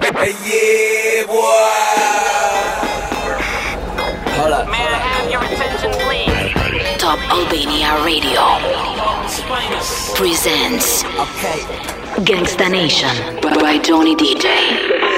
yeah, boy. Hold up. May I have your attention, please? Top Albania Radio presents Okay. Gangsta Nation by Johnny DJ.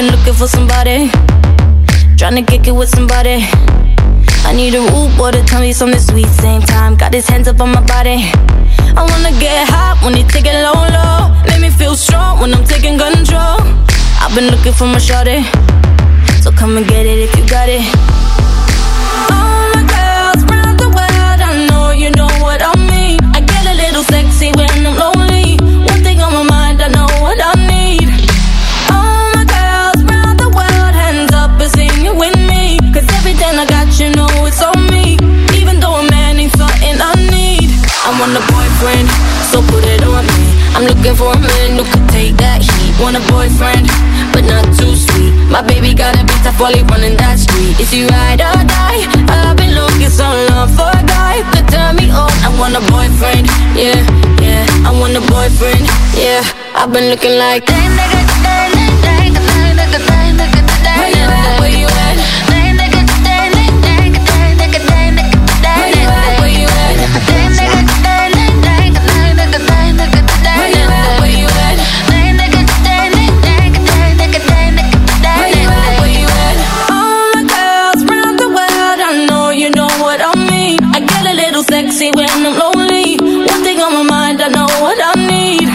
Been looking for somebody, trying to kick it with somebody. I need a rude boy to tell me something sweet. Same time, got his hands up on my body. I wanna get hot when he take it low, low. Make me feel strong when I'm taking control. I've been looking for my shorty, so come and get it if you got it. Want a boyfriend, so put it on me. I'm looking for a man who could take that heat. Want a boyfriend, but not too sweet. My baby got a tough while he running that street. Is he ride or die? I've been looking so long for a guy to turn me on. I want a boyfriend, yeah, yeah. I want a boyfriend, yeah. I've been looking like. Sexy when I'm lonely. One thing on my mind, I know what I need.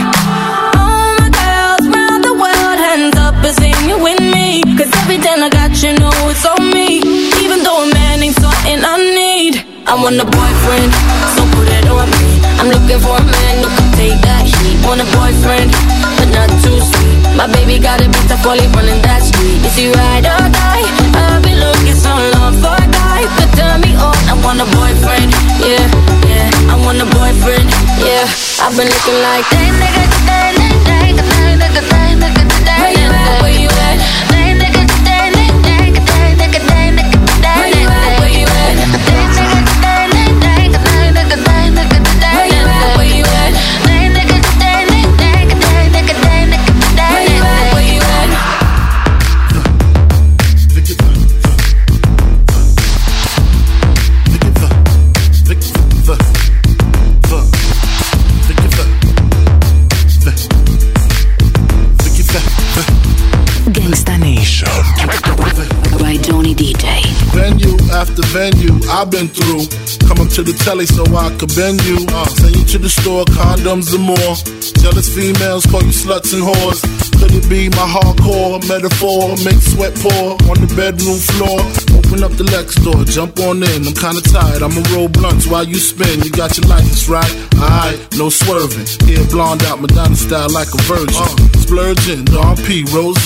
All my girls round the world, hands up and sing it with me. Cause everything I got, you know it's on me. Even though a man ain't something I need. I want a boyfriend, so put it on me. I'm looking for a man who can take that heat. Want a boyfriend, but not too sweet. My baby got a beat while he running that street. Is he ride or die? I've been looking so long for a guy to turn me on. I want a boyfriend, yeah, yeah. I want a boyfriend, yeah. I've been looking like been through. Come up to the telly so I could bend you. Uh, send you to the store, condoms and more. Jealous females call you sluts and whores. Could it be my hardcore metaphor? Make sweat pour on the bedroom floor. Open up the Lex door, jump on in. I'm kinda tired, I'ma roll blunts while you spin. You got your license right? Alright, no swerving. Hair blonde out, Madonna style like a virgin. Uh, splurging, Dom P, Rose.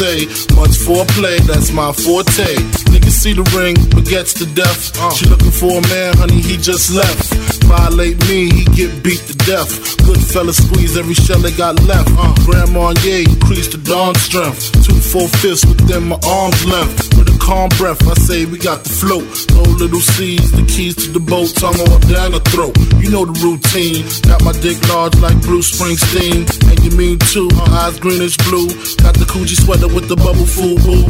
Much foreplay, that's my forte. Niggas see the ring, but gets to death. She looking for a man, honey, he just left. Violate me, he get beat to death. Good fella squeeze every shell they got left. Uh, Grandma, yeah, increase the dawn strength. Two, four fists within my arm's length. With a calm breath, I say we got the float. No little C's, the keys to the boat, tongue all down the throat. You know the routine. Got my dick large like Bruce Springsteen. And you mean too, my eyes greenish blue. Got the Coogi sweater with the bubble full boo.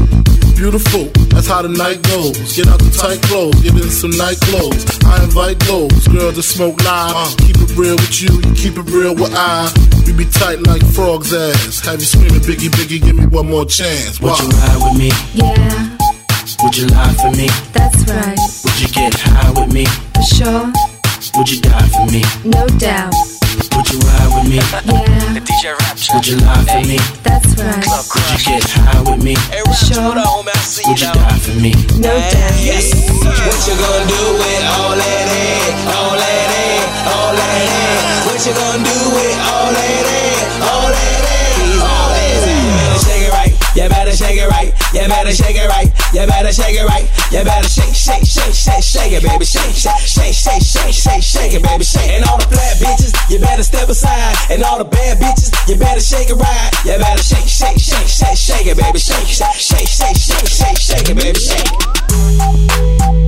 Beautiful, that's how the night goes. Get out the tight clothes, get in some night clothes. I invite those girls that smoke live. Uh. Keep it real with you, you keep it real with I. We be tight like frog's ass. Have you screaming, Biggie, Biggie, give me one more chance. Would you ride with me? Yeah, Would you lie for me? that's right. Would you get high with me? For sure, Would you die for me? no doubt. Would you ride with me? Yeah, DJ Rapture. Would you lie for me? that's right. Would you get high with me? Hey, Rapture, Sure. what up, homie? I see Would you you die for me? No doubt. Yes. What you gonna do with all that ass? All that ass, all that ass. What you gonna do with all that better shake it right. You better shake it right. You better shake, shake, shake, shake, shake it, baby. Shake, shake, shake, shake, shake, shake, shake it, baby. Shake. And all the flat bitches, you better step aside. And all the bad bitches, you better shake it right. You better shake, shake, shake, shake, shake it, baby. Shake, shake, shake, shake, shake, shake, shake it, baby. Shake.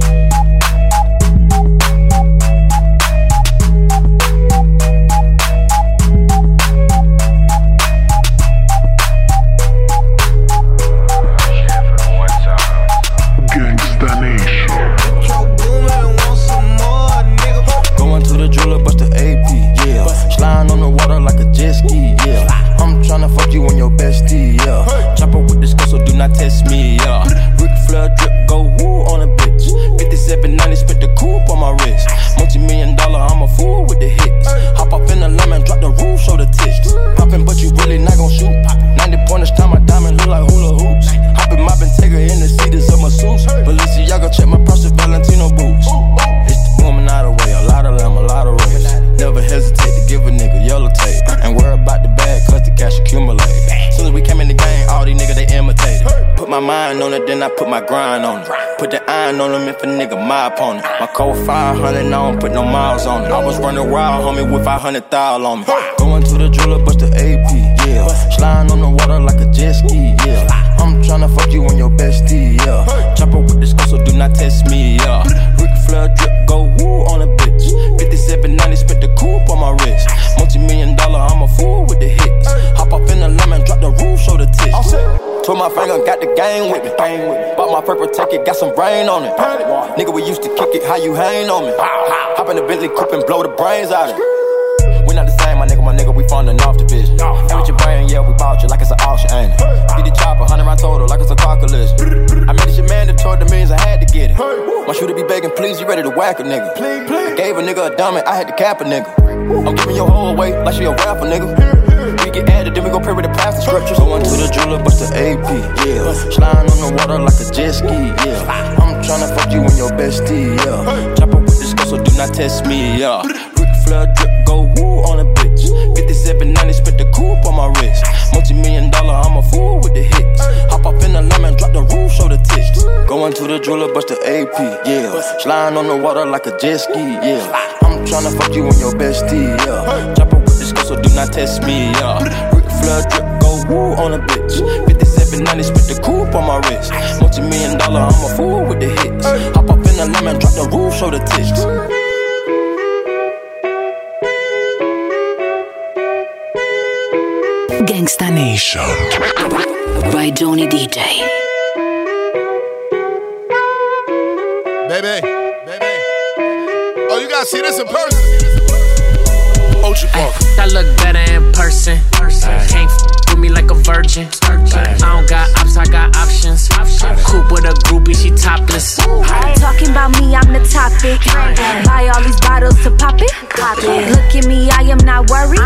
The iron on them if a nigga my opponent. My code 500, I don't put no miles on it. I was running wild, homie, with 500 thou on me. Going to the jeweler, bust the AP, yeah. Sliding on the water like a jet ski, yeah. I'm tryna fuck you and your bestie, yeah. Chopper with this girl, so do not test me, yeah. Ric Flair drip, go woo on a bitch. 5790, spent the coupe on my wrist. Multi million dollar, I'm a fool with the hits. Hop up in the lemon, drop the roof, show the tits. Twirl my finger, got the gang with me. bang with Bought my purple ticket, got some rain on it. Nigga, we used to kick it, how you hang on me? Hop in the Bentley coupe and blow the brains out of it. We not the same, my nigga, my nigga, we funding off the division. And with your brain, yeah, we bought you like it's an auction, ain't it? Get the chopper, 100 round total, like it's a car collision. I made this shit mandatory, the means I had to get it. My shooter be begging, please, you ready to whack a nigga. please I gave a nigga a dummy, I had to cap a nigga. I'm giving your whole away like she a rapper, nigga. We get added, then we go pray with the pastor scriptures. Going to the jeweler, bust the AP, yeah. Sliding on the water like a jet ski, yeah. I'm tryna fuck you and your bestie, yeah. Chopper with this girl, so do not test me, yeah. Ric Flair drip, 5790, spent the coupe on my wrist. Multi million dollar, I'm a fool with the hits. Hop up in the lemon, drop the roof, show the tits. Going to the jeweler, bust the AP, yeah. Sliding on the water like a jet ski, yeah. I'm tryna fuck you and your bestie, yeah. Chopper with this girl, so do not test me, yeah. Ric Flair drip, go woo on a bitch. 5790, spent the coupe on my wrist. Multi million dollar, I'm a fool with the hits. Hop up in the lemon, drop the roof, show the tits. Gangsta Nation. By Johnny DJ. Baby, baby. Oh, you gotta see this in person. Oh, Ultra Park. I look better in person. Can't f with me like a virgin. I don't got ops, I got options. Coop with a groupie, she topless. Talking about me, I'm the topic. Buy all these bottles to pop it. Look at me, I am not worried.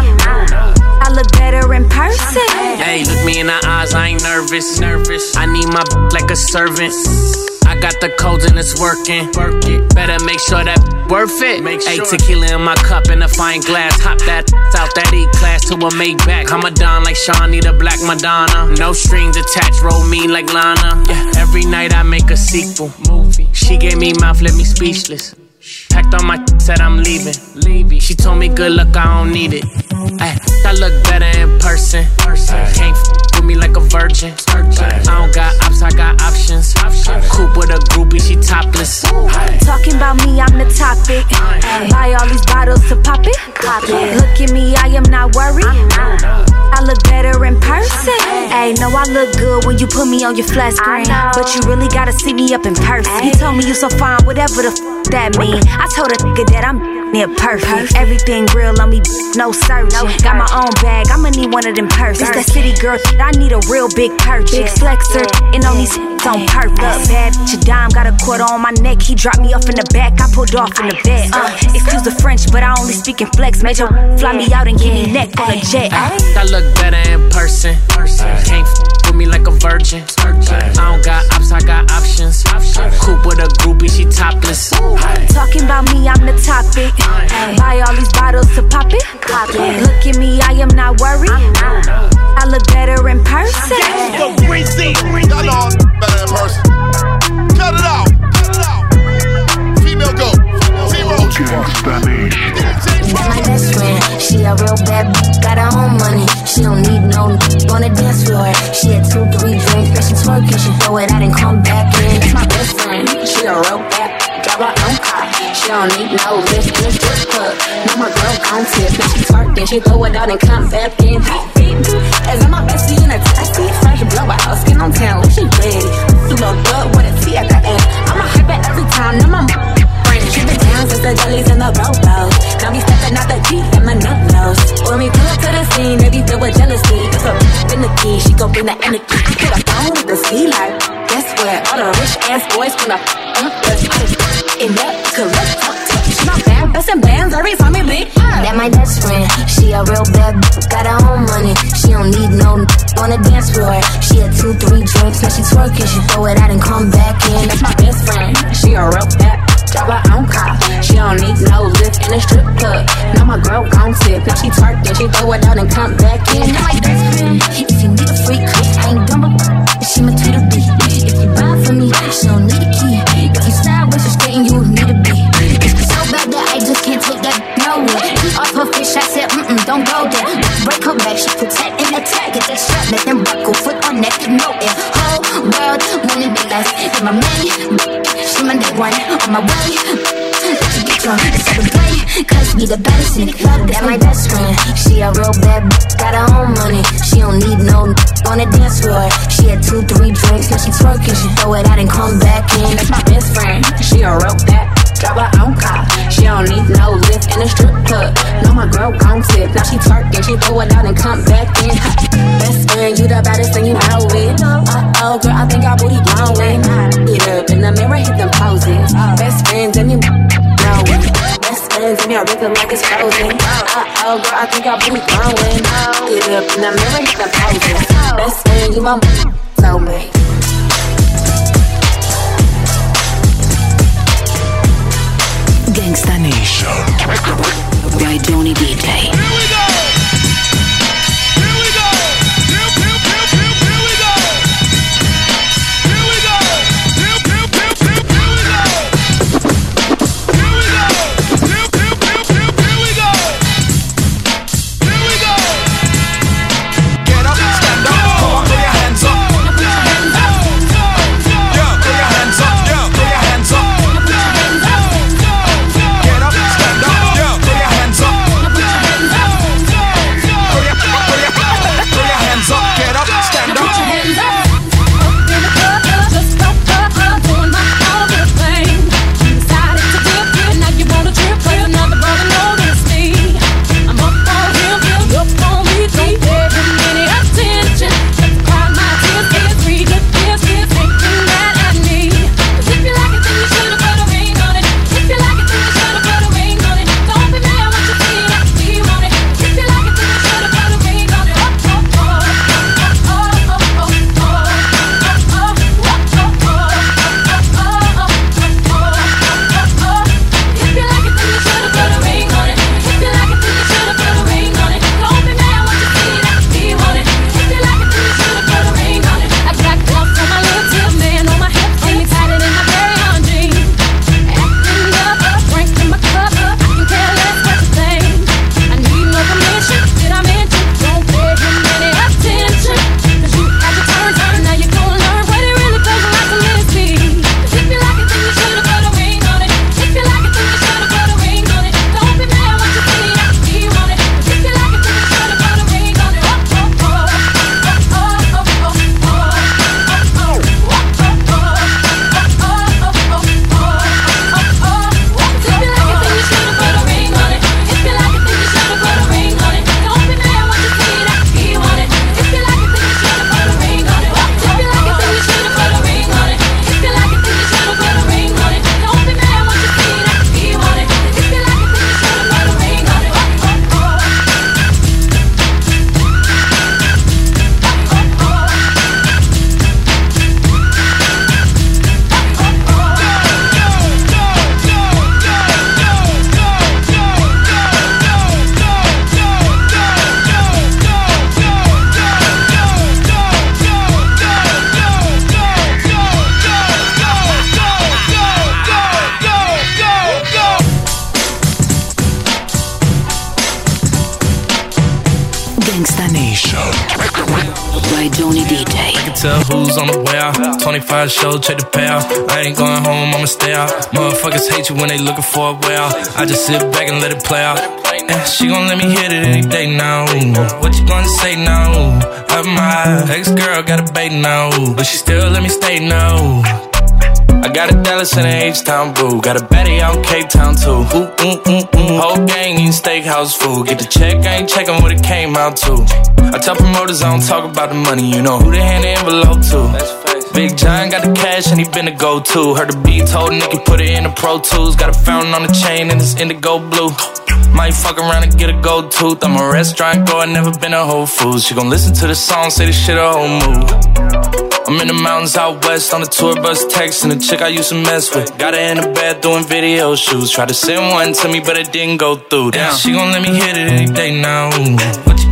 I look better in person. Hey, look me in the eyes, I ain't nervous. Nervous. I need my b- like a servant. I got the codes and it's working. Work it. Better make sure that worth it. Make sure. Hey, tequila in my cup and a fine glass. Hop that out that E class to a Maybach. I'm a don like Shawnee, the Black Madonna. No strings attached, roll me like Lana. Yeah. Every night I make a sequel. Movie. She gave me mouth, let me speechless. Packed on my said I'm leaving. Leaving. She told me good luck, I don't need it. Ay, I look better in person. Can't f with me like a virgin. I don't got ops, I got options. Coop with a groupie, she topless. Talking about me, I'm the topic. Buy all these bottles to pop it. Look at me, I am not worried. I look better in person. Hey, no, I look good when you put me on your flat screen. But you really gotta see me up in person. He told me you so fine, whatever the f that mean. I told a nigga that I'm near perfect. Everything real on me, no searching. Got my own bag, I'ma need one of them purses. It's that city girl, I need a real big purchase. Big flexer, and on these on purpose. Bad bitch, a dime, got a quarter on my neck. He dropped me off in the back, I pulled off in the bed. Uh, excuse the French, but I only speak in flex. Major fly me out and give me neck on a jet. I look better in person. Can't f with me like a virgin. I don't got ops, I got options. Coop with a groupie, she topless. Talking about me, I'm the topic. Buy all these bottles to pop it. Look at me, I am not worried. I look better in person. Y'all know in person. Cut it out. Cut it out. Female go. Zero. Spanish. Finest floor. She a real bad b- got her own money. She don't need no n- on the dance floor. She had two, three drinks, but she twerking. She throw it out and come back in. That's my best friend. She a real bad got her own car. She don't need no this, this, this, hook. No, my girl gon' tip. Now she twerking. She throw it out and come back in. As I'm my bestie in a taxi, fresh blowout, skin on town, she red. Just in talk touch. My. That my best friend. She a real bad, got her own money. She don't need no on the dance floor. She had two, three drinks, now she twerking. She throw it out and come back in. That's my best friend. She a real bad drive her own car. She don't need no lift in a strip club. Now my girl gon' tip. Now she twerk and she throw it out and come back in. We the baddest in the club, that's my best friend. She a real bad, b- got her own money. She don't need no on the dance floor. She had two, three drinks, now she twerking. She throw it out and come back in. That's my best friend. She a real bad, drive her own car. She don't need no lift in a strip club. No, my girl gon' tip. Now she twerking, she throw it out and come back in. Best friend, you the baddest and like it's frozen. Uh oh, girl, I think our booty growing. Get up in the mirror, hit them poses. Best friend, you my soulmate. Gangsta Nation. By Johnny DJ. 25 show, check the payout. I ain't going home, I'ma stay out. Motherfuckers hate you when they looking for a way out. I just sit back and let it play out. And she gon' let me hit it any day now. What you gonna say now? Of my ex girl got a bait now, but she still let me stay now. I got a Dallas and a H-Town boo. Got a Betty out in Cape Town too. Ooh, mm, mm, mm. Whole gang eating steakhouse food. Get the check, I ain't checking what it came out to. I tell promoters I don't talk about the money. You know who they hand the envelope to. Big John got the cash and he been the go-to. Heard the beat, told Nicky put it in the Pro Tools. Got a fountain on the chain and it's indigo blue. Might fuck around and get a gold tooth. I'm a restaurant goer, never been a Whole Foods. She gon' listen to the song, say this shit a whole move. I'm in the mountains out west on the tour bus texting a chick I used to mess with. Got her in the bed doing video shoots. Tried to send one to me, but it didn't go through. Damn, she gon' let me hit it any day now.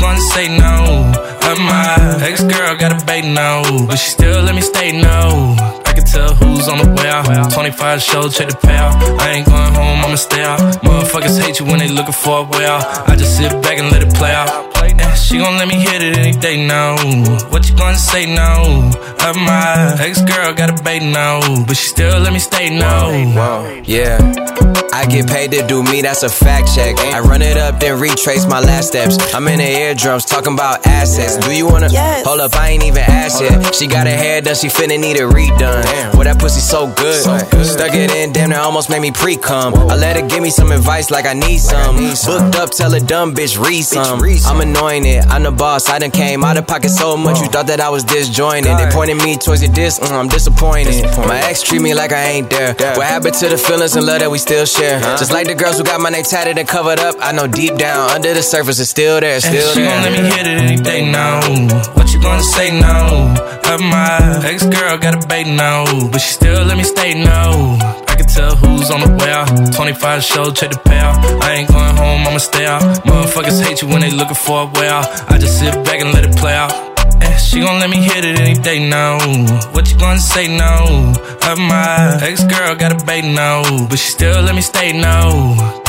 Gonna say no. My ex girl got a bait now, but she still let me stay no. I can tell who's on the way out. 25 show, check the payout. I ain't going home, I'ma stay out. Motherfuckers hate you when they looking for a way out. I just sit back and let it play out. Yeah, she gon' let me hit it any day now. What you gonna say now? Of my ex girl got a bait now, but she still let me stay now. Yeah. I get paid to do me, that's a fact check. I run it up, then retrace my last steps. I'm in the eardrums talking about assets. Do you wanna hold up? I ain't even asked yet. She got her hair done, she finna need a redone. Boy, that pussy so good. Stuck it in, damn, that almost made me pre cum. I let her give me some advice like I need some. Booked up, tell a dumb bitch read some. I'm annoying it, I'm the boss. I done came out of pocket so much, you thought that I was disjointed. They pointed me towards your disc, mm, I'm disappointed. My ex treat me like I ain't there. What happened to the feelings and love that we still share? Just like the girls who got my name tatted and covered up, I know deep down under the surface it's still there, And still she there. gon' let me hit it any day now. What you gonna say now? Of my ex girl got a bait now, but she still let me stay now. Tell who's on the way out. 25 show, check the payout. I ain't going home, I'ma stay out. Motherfuckers hate you when they looking for a way out. I just sit back and let it play out. And she gon' let me hit it any day now. What you gonna say now? Of my ex girl got a bait now, but she still let me stay now.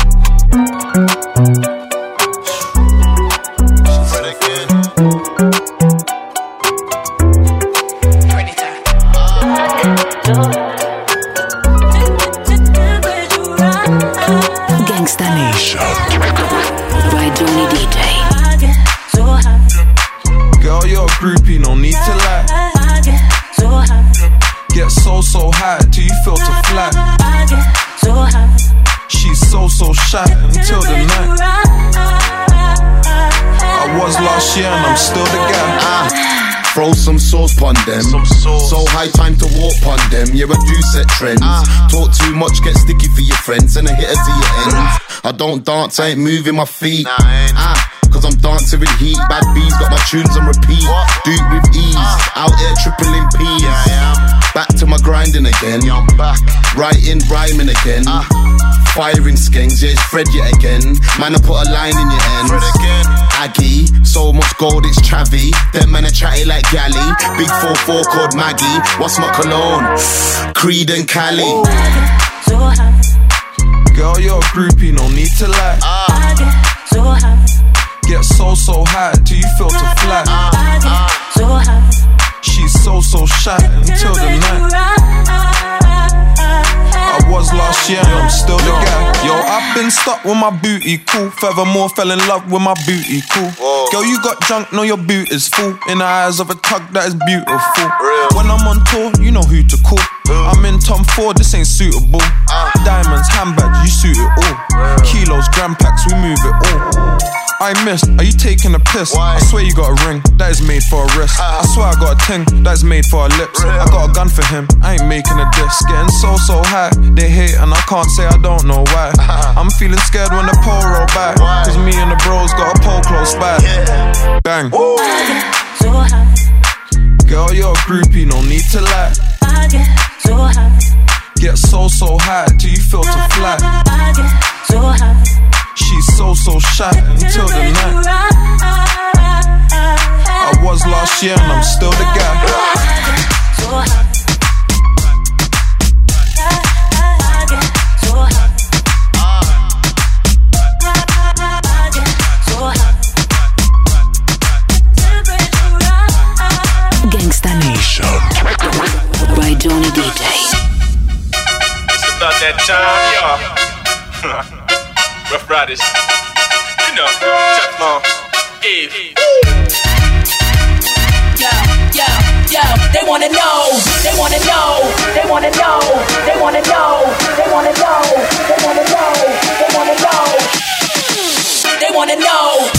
Some sauce pon them. So high time to walk pon them. Yeah, I do set trends. Ah. Talk too much, get sticky for your friends, and a hitter to your ends. I don't dance, I ain't moving my feet. Ah, cause I'm dancing with heat. Bad bees got my tunes on repeat. Do it with ease. Out here tripling P's. Back to my grinding again. You're back writing, rhyming again. Ah, Firing skanks, yeah, it's Fred yet again. Man, I put a line in your end. Aggie, so much gold, it's Travi. Them men are chatty like Galley. Big 4-4 called Maggie. What's my cologne? Creed and Cali. Girl, you're a groupie, no need to lie. I Get so, high. Get so so high till you feel to fly. She's so, so shy until the night. I was last year I'm still the guy. Yo, I've been stuck with my booty, cool. Furthermore, fell in love with my booty, cool. Girl, you got junk, know your boot is full. In the eyes of a tug that is beautiful. When I'm on tour, you know who to call. I'm in Tom Ford, this ain't suitable. Diamonds, handbags, you suit it all. Kilos, gram packs, we move it all. I missed, are you taking a piss? I swear you got a ring, that is made for a wrist. I swear I got a ting, that is made for our lips. I got a gun for him, I ain't making a diss. Getting so, so high, they hate and I can't say I don't know why. I'm feeling scared when the pole roll back. Cause Bang. Girl, you're a groupie, no need to lie. I Get so, so so high till you feel to fly. She's so, so shy until the night. I was last year and I'm still the guy. Gangsta Nation. That time, y'all. Ruff Ryders. You know, Teflon. Eve. Yo, yo, yo, they wanna know, they wanna know, they wanna know, they wanna know, they wanna know, they wanna know, they wanna know, they wanna know. They wanna know.